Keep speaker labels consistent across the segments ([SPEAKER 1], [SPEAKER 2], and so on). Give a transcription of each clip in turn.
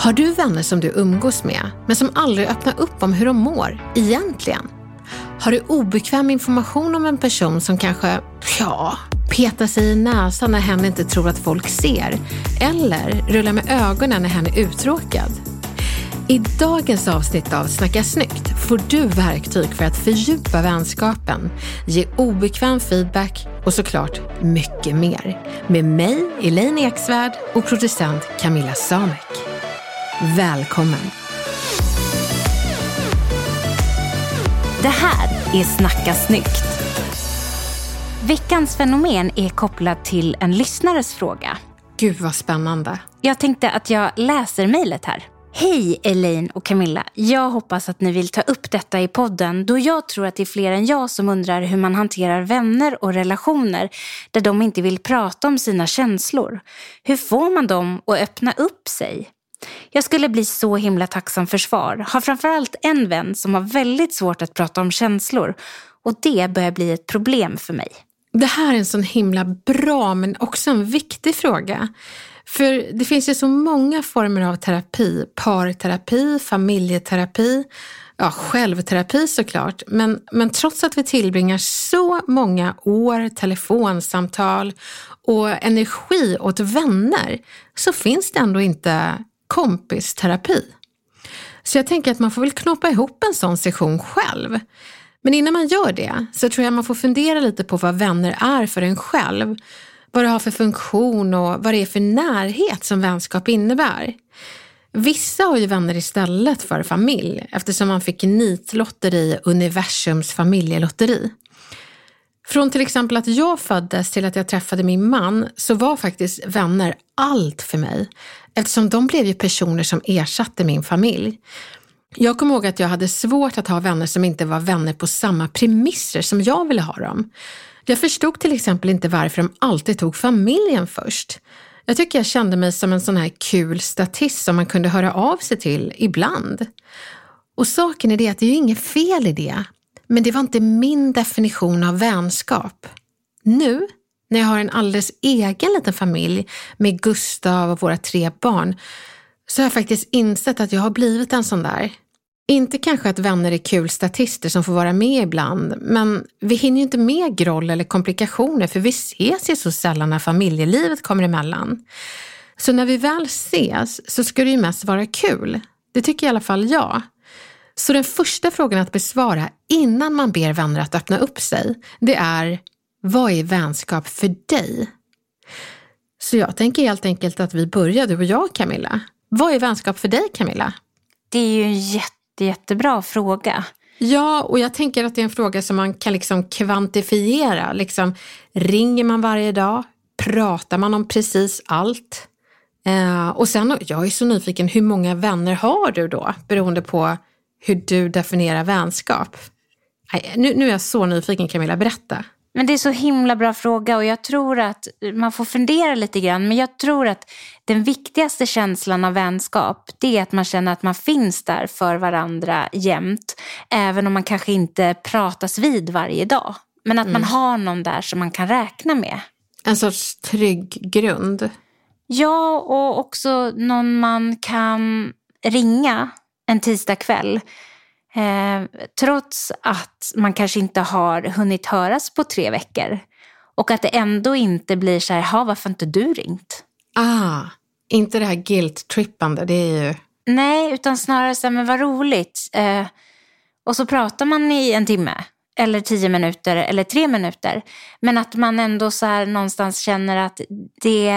[SPEAKER 1] Har du vänner som du umgås med, men som aldrig öppnar upp om hur de mår, egentligen? Har du obekväm information om en person som kanske, ja, petar sig i näsan när hen inte tror att folk ser? Eller rullar med ögonen när hen är uttråkad? I dagens avsnitt av Snacka snyggt får du verktyg för att fördjupa vänskapen, ge obekväm feedback och såklart mycket mer. Med mig, Elaine Eksvärd och producent Camilla Samek. Välkommen!
[SPEAKER 2] Det här är Snacka snyggt. Veckans fenomen är kopplat till en lyssnares fråga.
[SPEAKER 1] Gud vad spännande.
[SPEAKER 2] Jag tänkte att jag läser mejlet här. Hej Elaine och Camilla. Jag hoppas att ni vill ta upp detta i podden då jag tror att det är fler än jag som undrar hur man hanterar vänner och relationer där de inte vill prata om sina känslor. Hur får man dem att öppna upp sig? Jag skulle bli så himla tacksam för svar. Har framförallt en vän som har väldigt svårt att prata om känslor och det börjar bli ett problem för mig.
[SPEAKER 1] Det här är en sån himla bra men också en viktig fråga. För det finns ju så många former av terapi. Parterapi, familjeterapi, ja, självterapi såklart. Men, men trots att vi tillbringar så många år, telefonsamtal och energi åt vänner så finns det ändå inte kompisterapi. Så jag tänker att man får väl knoppa ihop en sån session själv. Men innan man gör det så tror jag man får fundera lite på vad vänner är för en själv. Vad det har för funktion och vad det är för närhet som vänskap innebär. Vissa har ju vänner istället för familj eftersom man fick nitlotter i universums familjelotteri. Från till exempel att jag föddes till att jag träffade min man så var faktiskt vänner allt för mig eftersom de blev ju personer som ersatte min familj. Jag kommer ihåg att jag hade svårt att ha vänner som inte var vänner på samma premisser som jag ville ha dem. Jag förstod till exempel inte varför de alltid tog familjen först. Jag tycker jag kände mig som en sån här kul statist som man kunde höra av sig till ibland. Och saken är det att det är ju inget fel i det, men det var inte min definition av vänskap. Nu, när jag har en alldeles egen liten familj med Gustav och våra tre barn, så har jag faktiskt insett att jag har blivit en sån där. Inte kanske att vänner är kul statister som får vara med ibland, men vi hinner ju inte med groll eller komplikationer för vi ses ju så sällan när familjelivet kommer emellan. Så när vi väl ses så ska det ju mest vara kul. Det tycker i alla fall jag. Så den första frågan att besvara innan man ber vänner att öppna upp sig, det är vad är vänskap för dig? Så jag tänker helt enkelt att vi börjar, du och jag Camilla. Vad är vänskap för dig Camilla?
[SPEAKER 2] Det är ju en jätte, jättebra fråga.
[SPEAKER 1] Ja, och jag tänker att det är en fråga som man kan liksom kvantifiera. Liksom, ringer man varje dag? Pratar man om precis allt? Eh, och sen, jag är så nyfiken, hur många vänner har du då? Beroende på hur du definierar vänskap. Nu, nu är jag så nyfiken Camilla, berätta.
[SPEAKER 2] Men det är så himla bra fråga och jag tror att man får fundera lite grann. Men jag tror att den viktigaste känslan av vänskap det är att man känner att man finns där för varandra jämt. Även om man kanske inte pratas vid varje dag. Men att mm. man har någon där som man kan räkna med.
[SPEAKER 1] En sorts trygg grund.
[SPEAKER 2] Ja, och också någon man kan ringa en tisdag kväll Eh, trots att man kanske inte har hunnit höras på tre veckor. Och att det ändå inte blir så här, varför har inte du ringt?
[SPEAKER 1] Ah, inte det här guilt-trippande, det är ju...
[SPEAKER 2] Nej, utan snarare så här, men vad roligt. Eh, och så pratar man i en timme, eller tio minuter, eller tre minuter. Men att man ändå så här någonstans känner att det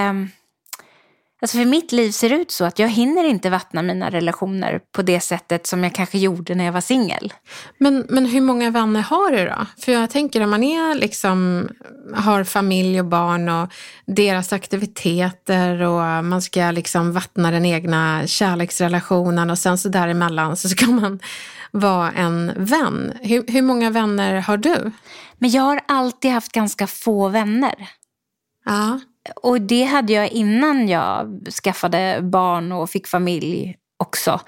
[SPEAKER 2] Alltså för mitt liv ser ut så att jag hinner inte vattna mina relationer på det sättet som jag kanske gjorde när jag var singel.
[SPEAKER 1] Men, men hur många vänner har du då? För jag tänker om man är liksom, har familj och barn och deras aktiviteter och man ska liksom vattna den egna kärleksrelationen och sen så däremellan så ska man vara en vän. Hur, hur många vänner har du?
[SPEAKER 2] Men jag har alltid haft ganska få vänner.
[SPEAKER 1] Ja.
[SPEAKER 2] Och det hade jag innan jag skaffade barn och fick familj också.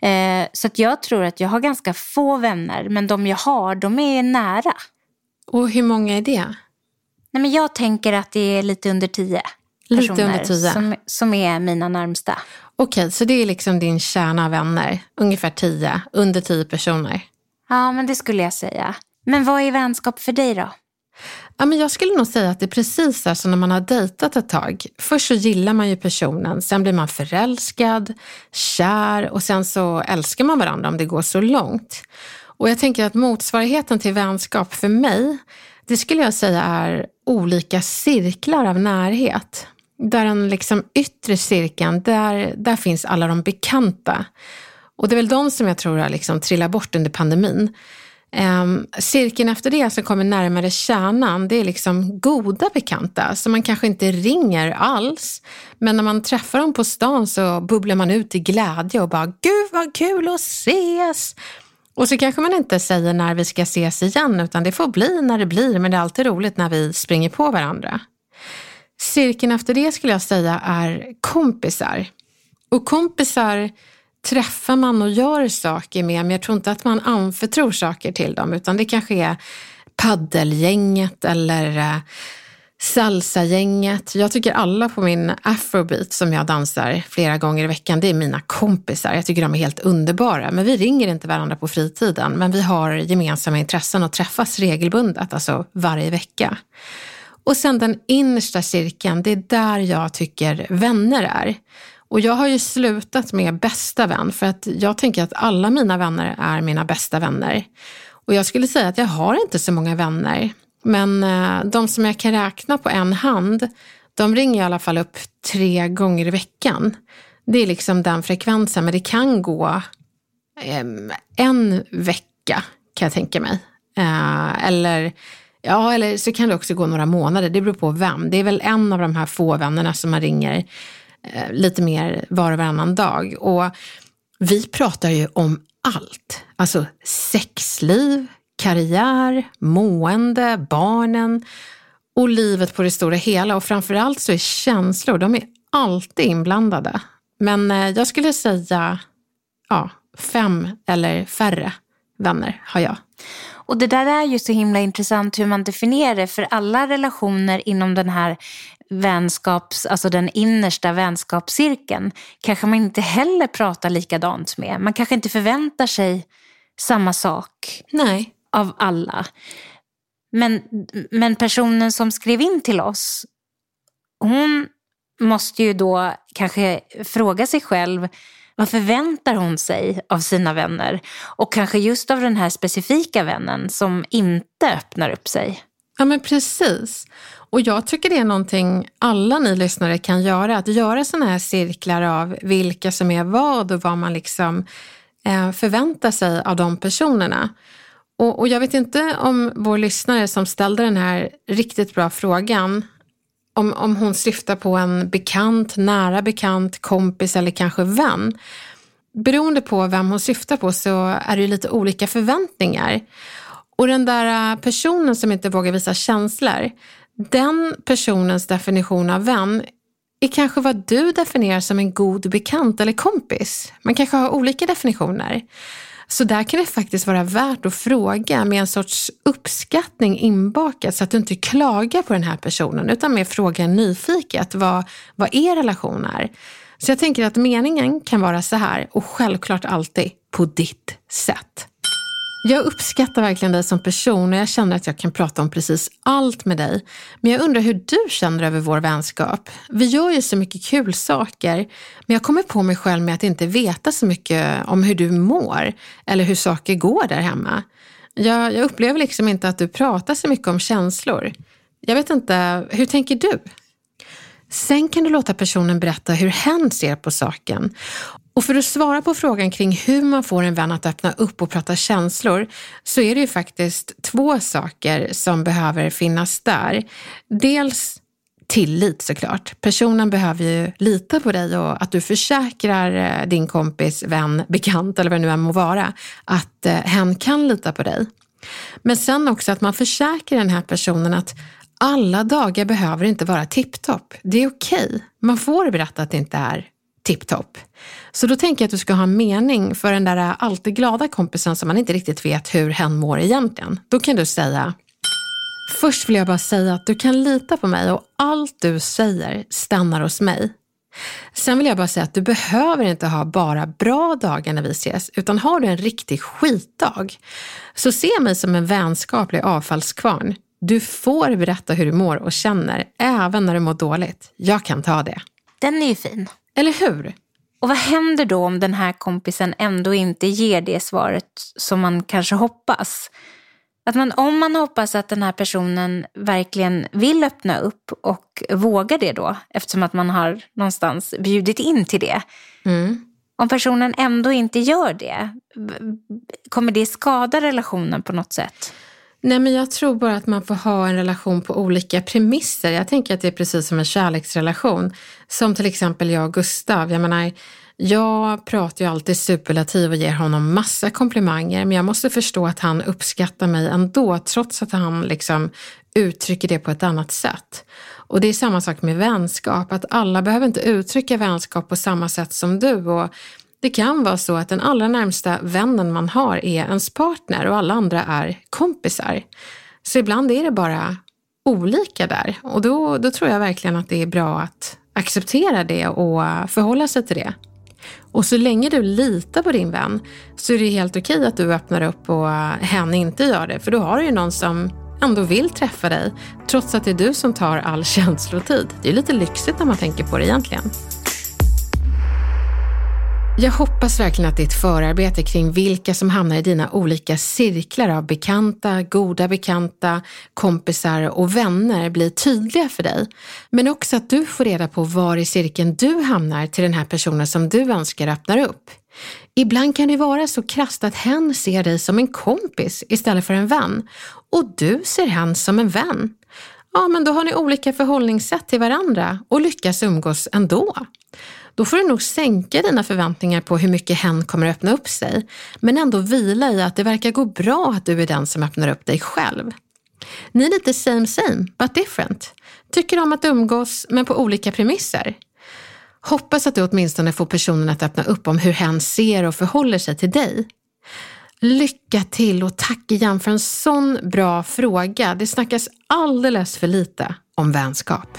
[SPEAKER 2] Eh, så att jag tror att jag har ganska få vänner, men de jag har, de är nära.
[SPEAKER 1] Och hur många är det?
[SPEAKER 2] Nej, men jag tänker att det är lite under tio
[SPEAKER 1] Lite
[SPEAKER 2] personer
[SPEAKER 1] under tio.
[SPEAKER 2] Som, som är mina närmsta.
[SPEAKER 1] Okej, så det är liksom din kärna av vänner, ungefär tio, under tio personer.
[SPEAKER 2] Ja, men det skulle jag säga. Men vad är vänskap för dig då?
[SPEAKER 1] Ja, men jag skulle nog säga att det är precis så som när man har dejtat ett tag. Först så gillar man ju personen, sen blir man förälskad, kär och sen så älskar man varandra om det går så långt. Och jag tänker att motsvarigheten till vänskap för mig, det skulle jag säga är olika cirklar av närhet. Där den liksom yttre cirkeln, där, där finns alla de bekanta. Och det är väl de som jag tror har liksom trillat bort under pandemin. Um, cirkeln efter det som kommer närmare kärnan, det är liksom goda bekanta som man kanske inte ringer alls. Men när man träffar dem på stan så bubblar man ut i glädje och bara “Gud vad kul att ses!” Och så kanske man inte säger när vi ska ses igen, utan det får bli när det blir, men det är alltid roligt när vi springer på varandra. Cirkeln efter det skulle jag säga är kompisar. Och kompisar träffar man och gör saker med, men jag tror inte att man anförtror saker till dem, utan det kanske är paddelgänget eller eh, salsagänget. Jag tycker alla på min afrobeat som jag dansar flera gånger i veckan, det är mina kompisar. Jag tycker de är helt underbara. Men vi ringer inte varandra på fritiden, men vi har gemensamma intressen och träffas regelbundet, alltså varje vecka. Och sen den innersta cirkeln, det är där jag tycker vänner är. Och jag har ju slutat med bästa vän för att jag tänker att alla mina vänner är mina bästa vänner. Och jag skulle säga att jag har inte så många vänner. Men eh, de som jag kan räkna på en hand, de ringer i alla fall upp tre gånger i veckan. Det är liksom den frekvensen, men det kan gå ehm, en vecka kan jag tänka mig. Eh, eller, ja, eller så kan det också gå några månader, det beror på vem. Det är väl en av de här få vännerna som man ringer Eh, lite mer var och varannan dag. Och vi pratar ju om allt. Alltså sexliv, karriär, mående, barnen och livet på det stora hela. Och framförallt så är känslor, de är alltid inblandade. Men eh, jag skulle säga ja, fem eller färre vänner har jag.
[SPEAKER 2] Och det där är ju så himla intressant hur man definierar det, för alla relationer inom den här vänskaps, alltså den innersta vänskapscirkeln kanske man inte heller pratar likadant med. Man kanske inte förväntar sig samma sak
[SPEAKER 1] Nej.
[SPEAKER 2] av alla. Men, men personen som skrev in till oss, hon måste ju då kanske fråga sig själv vad förväntar hon sig av sina vänner? Och kanske just av den här specifika vännen som inte öppnar upp sig.
[SPEAKER 1] Ja men precis. Och jag tycker det är någonting alla ni lyssnare kan göra, att göra sådana här cirklar av vilka som är vad och vad man liksom eh, förväntar sig av de personerna. Och, och, jag vet inte om vår lyssnare som ställde den här riktigt bra frågan, om, om hon syftar på en bekant, nära bekant, kompis eller kanske vän. Beroende på vem hon syftar på så är det lite olika förväntningar. Och den där äh, personen som inte vågar visa känslor, den personens definition av vän är kanske vad du definierar som en god bekant eller kompis. Man kanske har olika definitioner. Så där kan det faktiskt vara värt att fråga med en sorts uppskattning inbakat så att du inte klagar på den här personen utan mer frågar nyfiket vad, vad er relation är. Så jag tänker att meningen kan vara så här och självklart alltid på ditt sätt. Jag uppskattar verkligen dig som person och jag känner att jag kan prata om precis allt med dig. Men jag undrar hur du känner över vår vänskap. Vi gör ju så mycket kul saker, men jag kommer på mig själv med att inte veta så mycket om hur du mår eller hur saker går där hemma. Jag, jag upplever liksom inte att du pratar så mycket om känslor. Jag vet inte, hur tänker du? Sen kan du låta personen berätta hur hen ser på saken. Och för att svara på frågan kring hur man får en vän att öppna upp och prata känslor så är det ju faktiskt två saker som behöver finnas där. Dels tillit såklart. Personen behöver ju lita på dig och att du försäkrar eh, din kompis, vän, bekant eller vad det nu än må vara, att eh, hen kan lita på dig. Men sen också att man försäkrar den här personen att alla dagar behöver inte vara tipptopp. Det är okej. Okay. Man får berätta att det inte är tipptopp. Så då tänker jag att du ska ha en mening för den där alltid glada kompisen som man inte riktigt vet hur hen mår egentligen. Då kan du säga Först vill jag bara säga att du kan lita på mig och allt du säger stannar hos mig. Sen vill jag bara säga att du behöver inte ha bara bra dagar när vi ses, utan har du en riktig skitdag, så se mig som en vänskaplig avfallskvarn. Du får berätta hur du mår och känner, även när du mår dåligt. Jag kan ta det.
[SPEAKER 2] Den är ju fin.
[SPEAKER 1] Eller hur?
[SPEAKER 2] Och vad händer då om den här kompisen ändå inte ger det svaret som man kanske hoppas? Att man, om man hoppas att den här personen verkligen vill öppna upp och vågar det då, eftersom att man har någonstans bjudit in till det. Mm. Om personen ändå inte gör det, kommer det skada relationen på något sätt?
[SPEAKER 1] Nej, men jag tror bara att man får ha en relation på olika premisser. Jag tänker att det är precis som en kärleksrelation. Som till exempel jag och Gustav. Jag menar, jag pratar ju alltid superlativ och ger honom massa komplimanger, men jag måste förstå att han uppskattar mig ändå, trots att han liksom uttrycker det på ett annat sätt. Och det är samma sak med vänskap, att alla behöver inte uttrycka vänskap på samma sätt som du. Och det kan vara så att den allra närmsta vännen man har är ens partner och alla andra är kompisar. Så ibland är det bara olika där och då, då tror jag verkligen att det är bra att acceptera det och förhålla sig till det. Och så länge du litar på din vän så är det helt okej att du öppnar upp och hen inte gör det. För då har du ju någon som ändå vill träffa dig trots att det är du som tar all känslotid. Det är lite lyxigt när man tänker på det egentligen. Jag hoppas verkligen att ditt förarbete kring vilka som hamnar i dina olika cirklar av bekanta, goda bekanta, kompisar och vänner blir tydliga för dig. Men också att du får reda på var i cirkeln du hamnar till den här personen som du önskar öppnar upp. Ibland kan det vara så krasst att hen ser dig som en kompis istället för en vän och du ser hen som en vän. Ja, men då har ni olika förhållningssätt till varandra och lyckas umgås ändå då får du nog sänka dina förväntningar på hur mycket hen kommer att öppna upp sig, men ändå vila i att det verkar gå bra att du är den som öppnar upp dig själv. Ni är lite same same, but different. Tycker om att umgås, men på olika premisser. Hoppas att du åtminstone får personen att öppna upp om hur hen ser och förhåller sig till dig. Lycka till och tack igen för en sån bra fråga. Det snackas alldeles för lite om vänskap.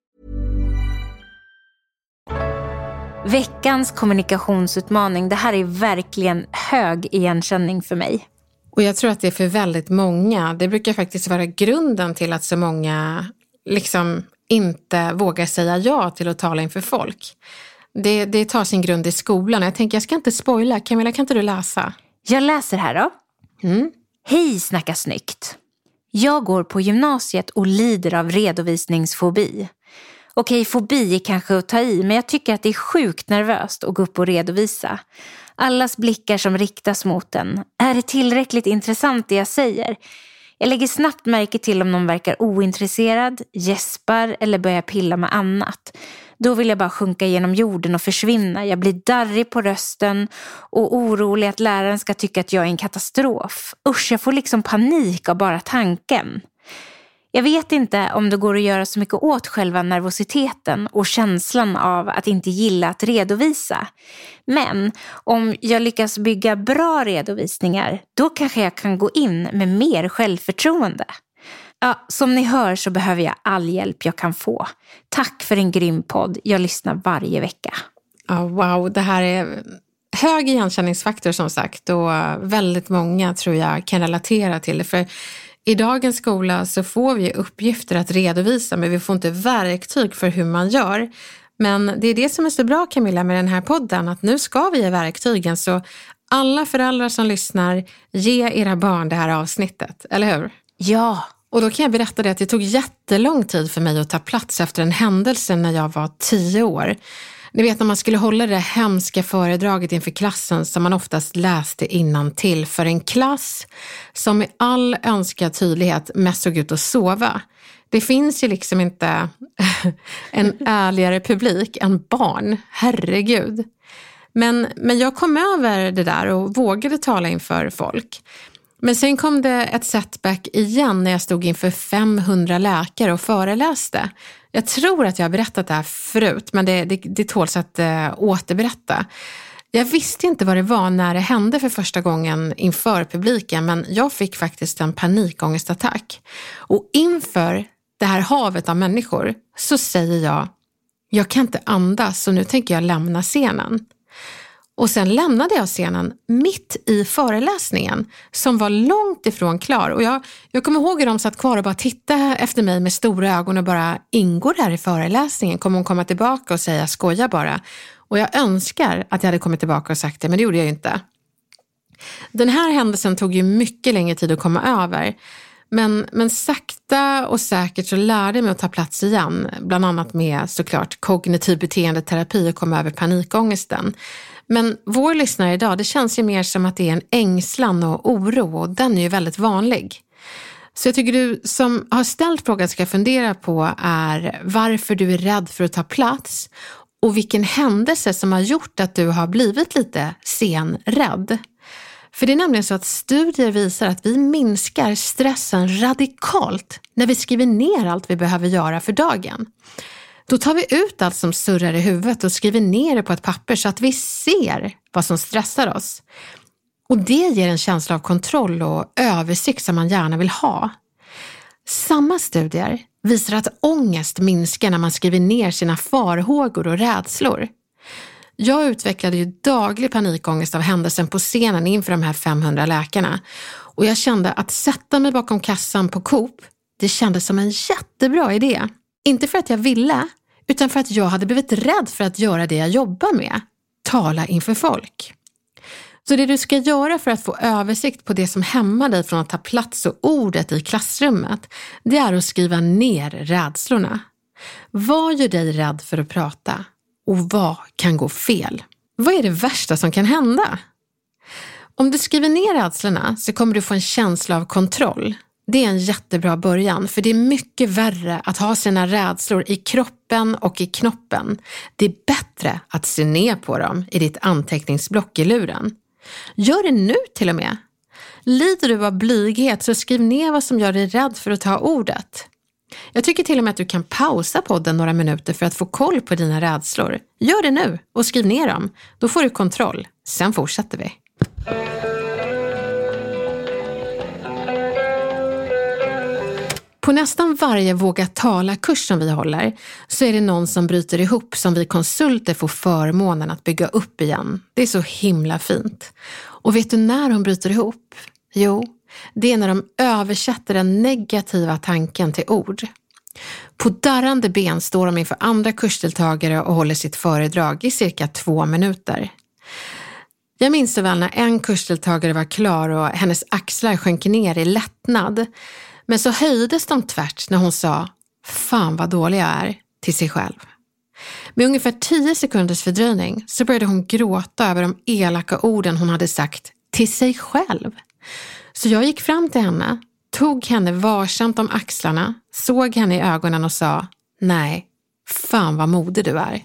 [SPEAKER 2] Veckans kommunikationsutmaning, det här är verkligen hög igenkänning för mig.
[SPEAKER 1] Och jag tror att det är för väldigt många. Det brukar faktiskt vara grunden till att så många liksom inte vågar säga ja till att tala inför folk. Det, det tar sin grund i skolan. Jag tänker, jag ska inte spoila. Camilla, kan inte du läsa?
[SPEAKER 2] Jag läser här då.
[SPEAKER 1] Mm.
[SPEAKER 2] Hej Snacka snyggt. Jag går på gymnasiet och lider av redovisningsfobi. Okej, fobi är kanske att ta i, men jag tycker att det är sjukt nervöst att gå upp och redovisa. Allas blickar som riktas mot en. Är det tillräckligt intressant det jag säger? Jag lägger snabbt märke till om någon verkar ointresserad, gäspar eller börjar pilla med annat. Då vill jag bara sjunka genom jorden och försvinna. Jag blir darrig på rösten och orolig att läraren ska tycka att jag är en katastrof. Usch, jag får liksom panik av bara tanken. Jag vet inte om det går att göra så mycket åt själva nervositeten och känslan av att inte gilla att redovisa. Men om jag lyckas bygga bra redovisningar, då kanske jag kan gå in med mer självförtroende. Ja, som ni hör så behöver jag all hjälp jag kan få. Tack för en grym podd. Jag lyssnar varje vecka.
[SPEAKER 1] Oh, wow, det här är hög igenkänningsfaktor som sagt och väldigt många tror jag kan relatera till det. För i dagens skola så får vi uppgifter att redovisa men vi får inte verktyg för hur man gör. Men det är det som är så bra Camilla med den här podden, att nu ska vi ge verktygen. Så alla föräldrar som lyssnar, ge era barn det här avsnittet, eller hur?
[SPEAKER 2] Ja.
[SPEAKER 1] Och då kan jag berätta det att det tog jättelång tid för mig att ta plats efter en händelse när jag var tio år. Ni vet när man skulle hålla det hemska föredraget inför klassen som man oftast läste innan till för en klass som i all önskad tydlighet mest såg ut att sova. Det finns ju liksom inte en ärligare publik än barn, herregud. Men, men jag kom över det där och vågade tala inför folk. Men sen kom det ett setback igen när jag stod inför 500 läkare och föreläste. Jag tror att jag har berättat det här förut, men det, det, det tåls att äh, återberätta. Jag visste inte vad det var när det hände för första gången inför publiken, men jag fick faktiskt en panikångestattack. Och inför det här havet av människor så säger jag, jag kan inte andas så nu tänker jag lämna scenen. Och sen lämnade jag scenen mitt i föreläsningen som var långt ifrån klar. Och jag, jag kommer ihåg hur de satt kvar och bara tittade efter mig med stora ögon och bara, ingår det här i föreläsningen? Kommer hon komma tillbaka och säga, skoja bara? Och jag önskar att jag hade kommit tillbaka och sagt det, men det gjorde jag ju inte. Den här händelsen tog ju mycket längre tid att komma över. Men, men sakta och säkert så lärde jag mig att ta plats igen, bland annat med såklart kognitiv beteendeterapi och komma över panikångesten. Men vår lyssnare idag, det känns ju mer som att det är en ängslan och oro och den är ju väldigt vanlig. Så jag tycker du som har ställt frågan ska fundera på är varför du är rädd för att ta plats och vilken händelse som har gjort att du har blivit lite senrädd. För det är nämligen så att studier visar att vi minskar stressen radikalt när vi skriver ner allt vi behöver göra för dagen. Då tar vi ut allt som surrar i huvudet och skriver ner det på ett papper så att vi ser vad som stressar oss. Och det ger en känsla av kontroll och översikt som man gärna vill ha. Samma studier visar att ångest minskar när man skriver ner sina farhågor och rädslor. Jag utvecklade ju daglig panikångest av händelsen på scenen inför de här 500 läkarna och jag kände att sätta mig bakom kassan på Coop, det kändes som en jättebra idé. Inte för att jag ville, utan för att jag hade blivit rädd för att göra det jag jobbar med, tala inför folk. Så det du ska göra för att få översikt på det som hämmar dig från att ta plats och ordet i klassrummet, det är att skriva ner rädslorna. Vad gör dig rädd för att prata? Och vad kan gå fel? Vad är det värsta som kan hända? Om du skriver ner rädslorna så kommer du få en känsla av kontroll. Det är en jättebra början, för det är mycket värre att ha sina rädslor i kroppen och i knoppen. Det är bättre att se ner på dem i ditt anteckningsblock i luren. Gör det nu till och med. Lider du av blyghet så skriv ner vad som gör dig rädd för att ta ordet. Jag tycker till och med att du kan pausa podden några minuter för att få koll på dina rädslor. Gör det nu och skriv ner dem. Då får du kontroll. Sen fortsätter vi. På nästan varje Våga tala-kurs som vi håller så är det någon som bryter ihop som vi konsulter får förmånen att bygga upp igen. Det är så himla fint. Och vet du när hon bryter ihop? Jo, det är när de översätter den negativa tanken till ord. På darrande ben står de inför andra kursdeltagare och håller sitt föredrag i cirka två minuter. Jag minns så väl när en kursdeltagare var klar och hennes axlar sjönk ner i lättnad. Men så höjdes de tvärt när hon sa “Fan vad dålig jag är” till sig själv. Med ungefär tio sekunders fördröjning så började hon gråta över de elaka orden hon hade sagt till sig själv. Så jag gick fram till henne, tog henne varsamt om axlarna, såg henne i ögonen och sa Nej, fan vad modig du är.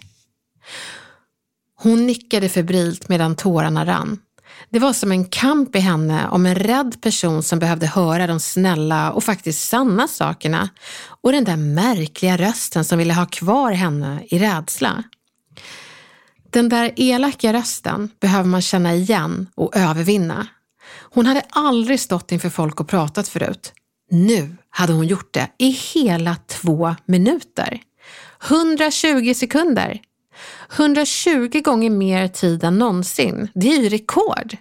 [SPEAKER 1] Hon nickade febrilt medan tårarna rann. Det var som en kamp i henne om en rädd person som behövde höra de snälla och faktiskt sanna sakerna och den där märkliga rösten som ville ha kvar henne i rädsla. Den där elaka rösten behöver man känna igen och övervinna. Hon hade aldrig stått inför folk och pratat förut. Nu hade hon gjort det i hela två minuter. 120 sekunder. 120 gånger mer tid än någonsin. Det är ju rekord.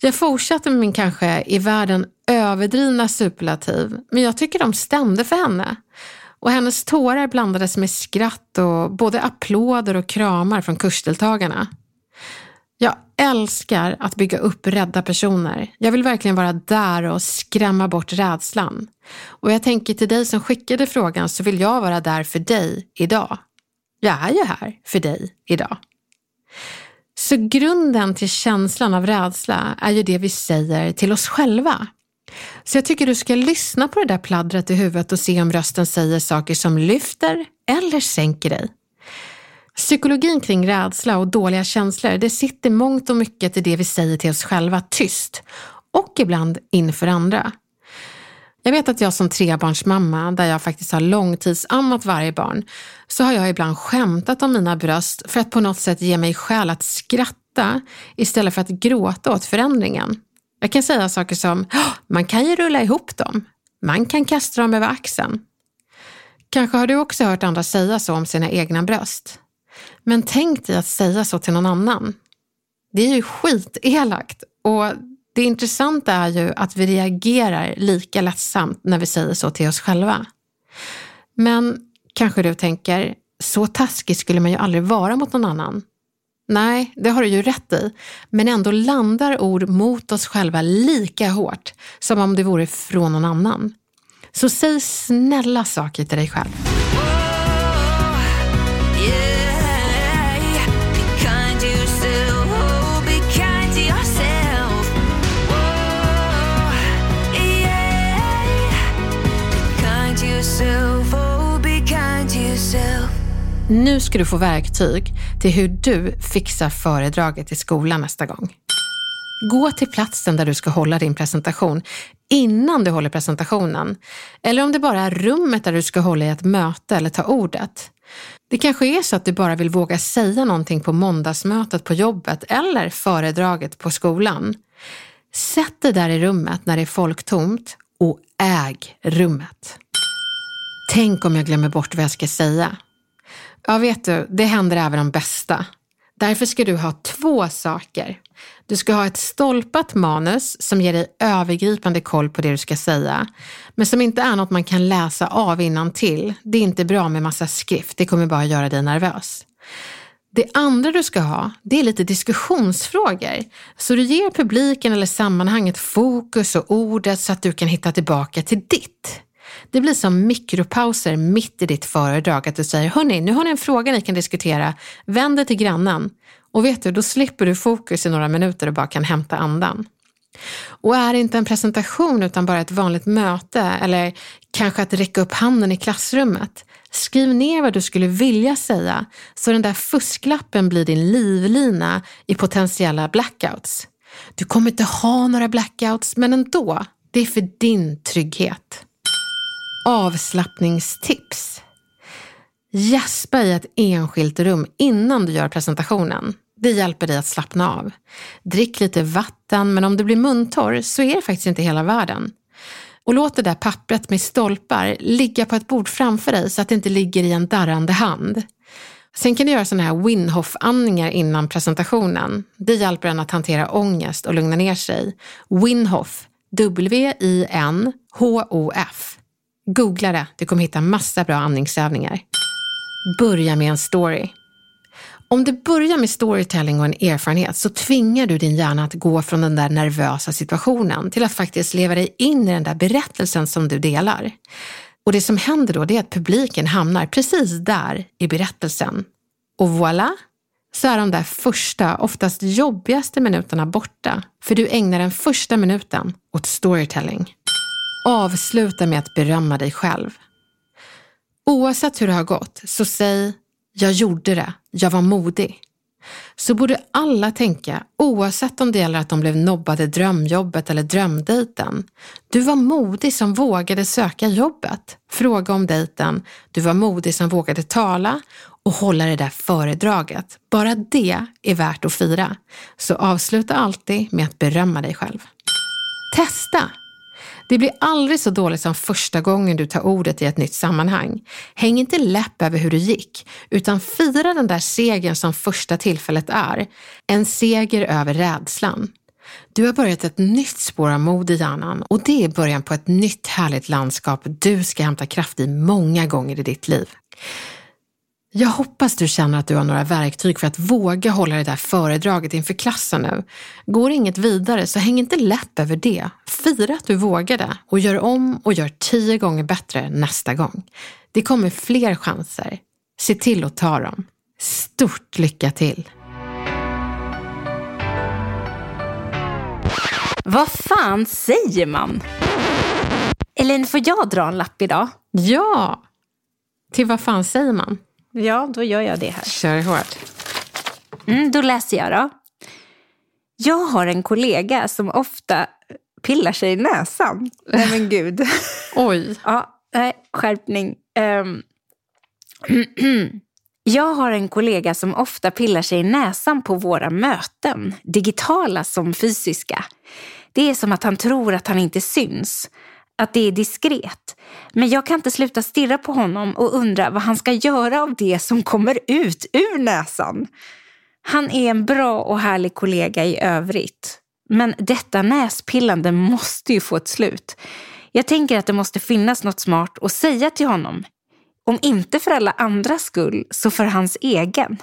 [SPEAKER 1] Jag fortsatte med min kanske i världen överdrivna superlativ, men jag tycker de stämde för henne. Och hennes tårar blandades med skratt och både applåder och kramar från kursdeltagarna. Jag älskar att bygga upp rädda personer. Jag vill verkligen vara där och skrämma bort rädslan. Och jag tänker till dig som skickade frågan så vill jag vara där för dig idag. Jag är ju här för dig idag. Så grunden till känslan av rädsla är ju det vi säger till oss själva. Så jag tycker du ska lyssna på det där pladdret i huvudet och se om rösten säger saker som lyfter eller sänker dig. Psykologin kring rädsla och dåliga känslor, det sitter mångt och mycket i det vi säger till oss själva tyst och ibland inför andra. Jag vet att jag som trebarnsmamma, där jag faktiskt har långtidsammat varje barn, så har jag ibland skämtat om mina bröst för att på något sätt ge mig skäl att skratta istället för att gråta åt förändringen. Jag kan säga saker som, man kan ju rulla ihop dem. Man kan kasta dem över axeln. Kanske har du också hört andra säga så om sina egna bröst. Men tänk dig att säga så till någon annan. Det är ju skitelakt och det intressanta är ju att vi reagerar lika lättsamt när vi säger så till oss själva. Men kanske du tänker, så taskig skulle man ju aldrig vara mot någon annan. Nej, det har du ju rätt i, men ändå landar ord mot oss själva lika hårt som om det vore från någon annan. Så säg snälla saker till dig själv. Nu ska du få verktyg till hur du fixar föredraget i skolan nästa gång. Gå till platsen där du ska hålla din presentation innan du håller presentationen. Eller om det bara är rummet där du ska hålla i ett möte eller ta ordet. Det kanske är så att du bara vill våga säga någonting på måndagsmötet på jobbet eller föredraget på skolan. Sätt dig där i rummet när det är folktomt och äg rummet. Tänk om jag glömmer bort vad jag ska säga. Ja, vet du, det händer även de bästa. Därför ska du ha två saker. Du ska ha ett stolpat manus som ger dig övergripande koll på det du ska säga, men som inte är något man kan läsa av innan till. Det är inte bra med massa skrift, det kommer bara göra dig nervös. Det andra du ska ha, det är lite diskussionsfrågor. Så du ger publiken eller sammanhanget fokus och ordet så att du kan hitta tillbaka till ditt. Det blir som mikropauser mitt i ditt föredrag, att du säger, hörni, nu har ni en fråga ni kan diskutera, vänd dig till grannen. Och vet du, då slipper du fokus i några minuter och bara kan hämta andan. Och är det inte en presentation utan bara ett vanligt möte eller kanske att räcka upp handen i klassrummet, skriv ner vad du skulle vilja säga så den där fusklappen blir din livlina i potentiella blackouts. Du kommer inte ha några blackouts, men ändå, det är för din trygghet. Avslappningstips. Gäspa i ett enskilt rum innan du gör presentationen. Det hjälper dig att slappna av. Drick lite vatten, men om du blir muntorr så är det faktiskt inte hela världen. Och låt det där pappret med stolpar ligga på ett bord framför dig så att det inte ligger i en darrande hand. Sen kan du göra sådana här Winhoff-andningar innan presentationen. Det hjälper en att hantera ångest och lugna ner sig. Winhoff, W-I-N-H-O-F. Googla det, du kommer hitta massa bra andningsövningar. Börja med en story. Om du börjar med storytelling och en erfarenhet så tvingar du din hjärna att gå från den där nervösa situationen till att faktiskt leva dig in i den där berättelsen som du delar. Och det som händer då det är att publiken hamnar precis där i berättelsen. Och voilà, så är de där första, oftast jobbigaste minuterna borta. För du ägnar den första minuten åt storytelling. Avsluta med att berömma dig själv. Oavsett hur det har gått, så säg jag gjorde det, jag var modig. Så borde alla tänka, oavsett om det gäller att de blev nobbade drömjobbet eller drömdejten. Du var modig som vågade söka jobbet, fråga om dejten. Du var modig som vågade tala och hålla det där föredraget. Bara det är värt att fira. Så avsluta alltid med att berömma dig själv. Testa! Det blir aldrig så dåligt som första gången du tar ordet i ett nytt sammanhang. Häng inte läpp över hur det gick, utan fira den där segern som första tillfället är. En seger över rädslan. Du har börjat ett nytt spår av mod i hjärnan och det är början på ett nytt härligt landskap du ska hämta kraft i många gånger i ditt liv. Jag hoppas du känner att du har några verktyg för att våga hålla det där föredraget inför klassen nu. Går inget vidare så häng inte läpp över det. Fira att du vågade och gör om och gör tio gånger bättre nästa gång. Det kommer fler chanser. Se till att ta dem. Stort lycka till!
[SPEAKER 2] Vad fan säger man? Elin, får jag dra en lapp idag?
[SPEAKER 1] Ja! Till vad fan säger man?
[SPEAKER 2] Ja, då gör jag det här.
[SPEAKER 1] Kör hårt.
[SPEAKER 2] Mm, då läser jag då. Jag har en kollega som ofta pillar sig i näsan. Nej men gud.
[SPEAKER 1] Oj.
[SPEAKER 2] ja, nej, skärpning. Um. Jag har en kollega som ofta pillar sig i näsan på våra möten, digitala som fysiska. Det är som att han tror att han inte syns att det är diskret. Men jag kan inte sluta stirra på honom och undra vad han ska göra av det som kommer ut ur näsan. Han är en bra och härlig kollega i övrigt. Men detta näspillande måste ju få ett slut. Jag tänker att det måste finnas något smart att säga till honom. Om inte för alla andras skull, så för hans egen.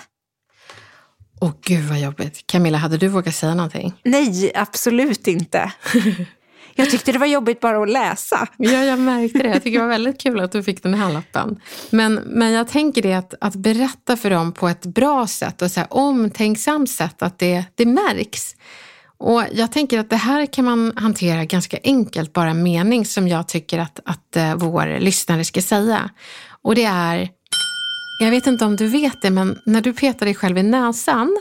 [SPEAKER 1] Åh gud vad jobbigt. Camilla, hade du vågat säga någonting?
[SPEAKER 2] Nej, absolut inte. Jag tyckte det var jobbigt bara att läsa.
[SPEAKER 1] Ja, jag märkte det. Jag tycker det var väldigt kul att du fick den här lappen. Men, men jag tänker det att, att berätta för dem på ett bra sätt och så här omtänksamt sätt, att det, det märks. Och jag tänker att det här kan man hantera ganska enkelt, bara en mening som jag tycker att, att eh, vår lyssnare ska säga. Och det är, jag vet inte om du vet det, men när du petar dig själv i näsan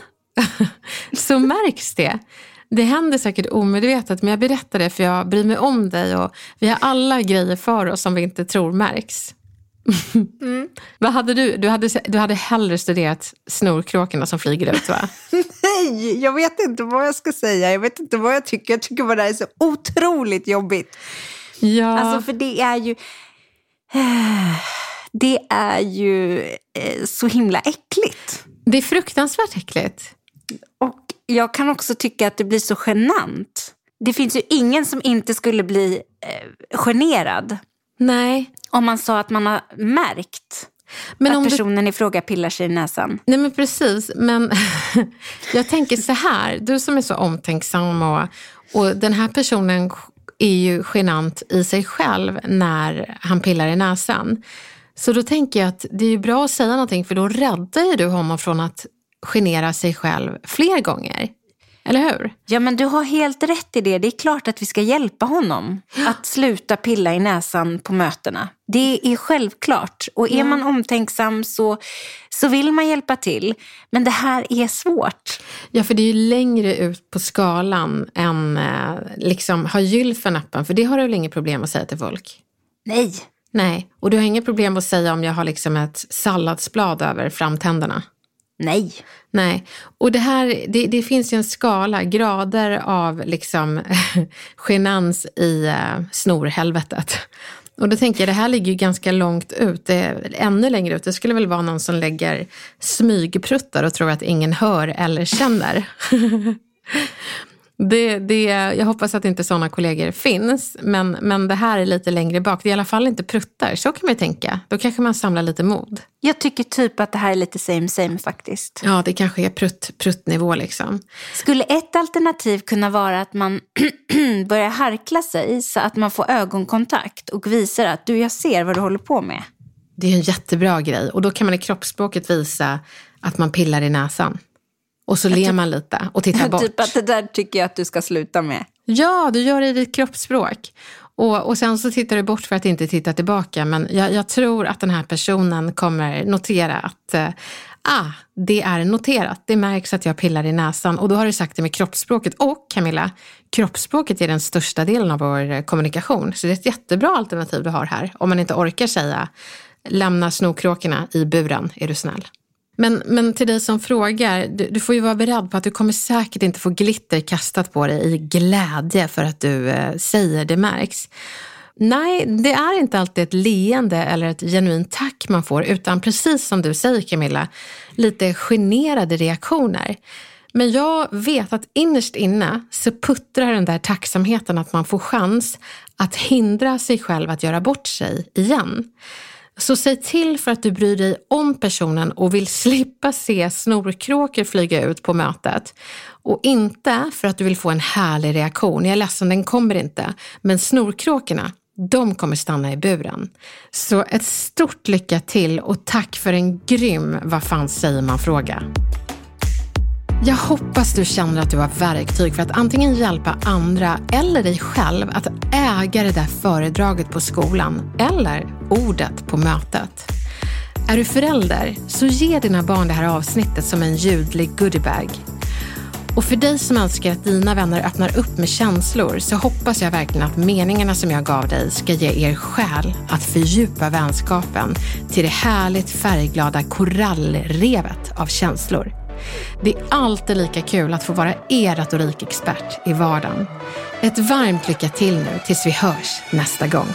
[SPEAKER 1] så märks det. Det händer säkert omedvetet, men jag berättar det för jag bryr mig om dig och vi har alla grejer för oss som vi inte tror märks. Mm. Vad hade du? Du hade, du hade hellre studerat snorkråkorna som flyger ut va?
[SPEAKER 2] Nej, jag vet inte vad jag ska säga. Jag vet inte vad jag tycker. Jag tycker bara det här är så otroligt jobbigt.
[SPEAKER 1] Ja.
[SPEAKER 2] Alltså för det är ju... Det är ju eh, så himla äckligt.
[SPEAKER 1] Det är fruktansvärt äckligt.
[SPEAKER 2] Och jag kan också tycka att det blir så genant. Det finns ju ingen som inte skulle bli eh, generad.
[SPEAKER 1] Nej.
[SPEAKER 2] Om man sa att man har märkt men att personen du... i fråga pillar sig i näsan.
[SPEAKER 1] Nej men precis, men jag tänker så här, du som är så omtänksam och, och den här personen är ju genant i sig själv när han pillar i näsan. Så då tänker jag att det är bra att säga någonting för då räddar ju du honom från att genera sig själv fler gånger. Eller hur?
[SPEAKER 2] Ja, men du har helt rätt i det. Det är klart att vi ska hjälpa honom att sluta pilla i näsan på mötena. Det är självklart. Och är man omtänksam så, så vill man hjälpa till. Men det här är svårt.
[SPEAKER 1] Ja, för det är ju längre ut på skalan än eh, liksom ha gylfen öppen. För det har du väl inget problem att säga till folk?
[SPEAKER 2] Nej.
[SPEAKER 1] Nej, och du har inget problem att säga om jag har liksom ett salladsblad över framtänderna?
[SPEAKER 2] Nej.
[SPEAKER 1] Nej, och det här, det, det finns ju en skala, grader av liksom genans i uh, snorhelvetet. Och då tänker jag, det här ligger ju ganska långt ut, det är ännu längre ut. Det skulle väl vara någon som lägger smygpruttar och tror att ingen hör eller känner. Det, det, jag hoppas att inte sådana kollegor finns, men, men det här är lite längre bak. Det är i alla fall inte pruttar, så kan man ju tänka. Då kanske man samlar lite mod.
[SPEAKER 2] Jag tycker typ att det här är lite same same faktiskt.
[SPEAKER 1] Ja, det kanske är prutt, pruttnivå liksom.
[SPEAKER 2] Skulle ett alternativ kunna vara att man börjar harkla sig så att man får ögonkontakt och visar att du, jag ser vad du håller på med?
[SPEAKER 1] Det är en jättebra grej och då kan man i kroppsspråket visa att man pillar i näsan. Och så ler man lite och tittar bort.
[SPEAKER 2] Typ att det där tycker jag att du ska sluta med.
[SPEAKER 1] Ja, du gör det i ditt kroppsspråk. Och, och sen så tittar du bort för att inte titta tillbaka. Men jag, jag tror att den här personen kommer notera att eh, ah, det är noterat. Det märks att jag pillar i näsan. Och då har du sagt det med kroppsspråket. Och Camilla, kroppsspråket är den största delen av vår eh, kommunikation. Så det är ett jättebra alternativ du har här. Om man inte orkar säga lämna snorkråkorna i buren, är du snäll. Men, men till dig som frågar, du, du, får ju vara beredd på att du kommer säkert inte få glitter kastat på dig i glädje för att du eh, säger det märks. Nej, det är inte alltid ett leende eller ett genuint tack man får, utan precis som du säger Camilla, lite generade reaktioner. Men jag vet att innerst inne så puttrar den där tacksamheten att man får chans att hindra sig själv att göra bort sig igen. Så säg till för att du bryr dig om personen och vill slippa se snorkråkor flyga ut på mötet. Och inte för att du vill få en härlig reaktion. Jag är ledsen, den kommer inte. Men snorkråkorna, de kommer stanna i buren. Så ett stort lycka till och tack för en grym Vad fan säger man-fråga. Jag hoppas du känner att du har verktyg för att antingen hjälpa andra eller dig själv att äga det där föredraget på skolan eller ordet på mötet. Är du förälder, så ge dina barn det här avsnittet som en ljudlig goodiebag. Och för dig som önskar att dina vänner öppnar upp med känslor så hoppas jag verkligen att meningarna som jag gav dig ska ge er skäl att fördjupa vänskapen till det härligt färgglada korallrevet av känslor. Det är alltid lika kul att få vara er retorikexpert i vardagen. Ett varmt lycka till nu tills vi hörs nästa gång.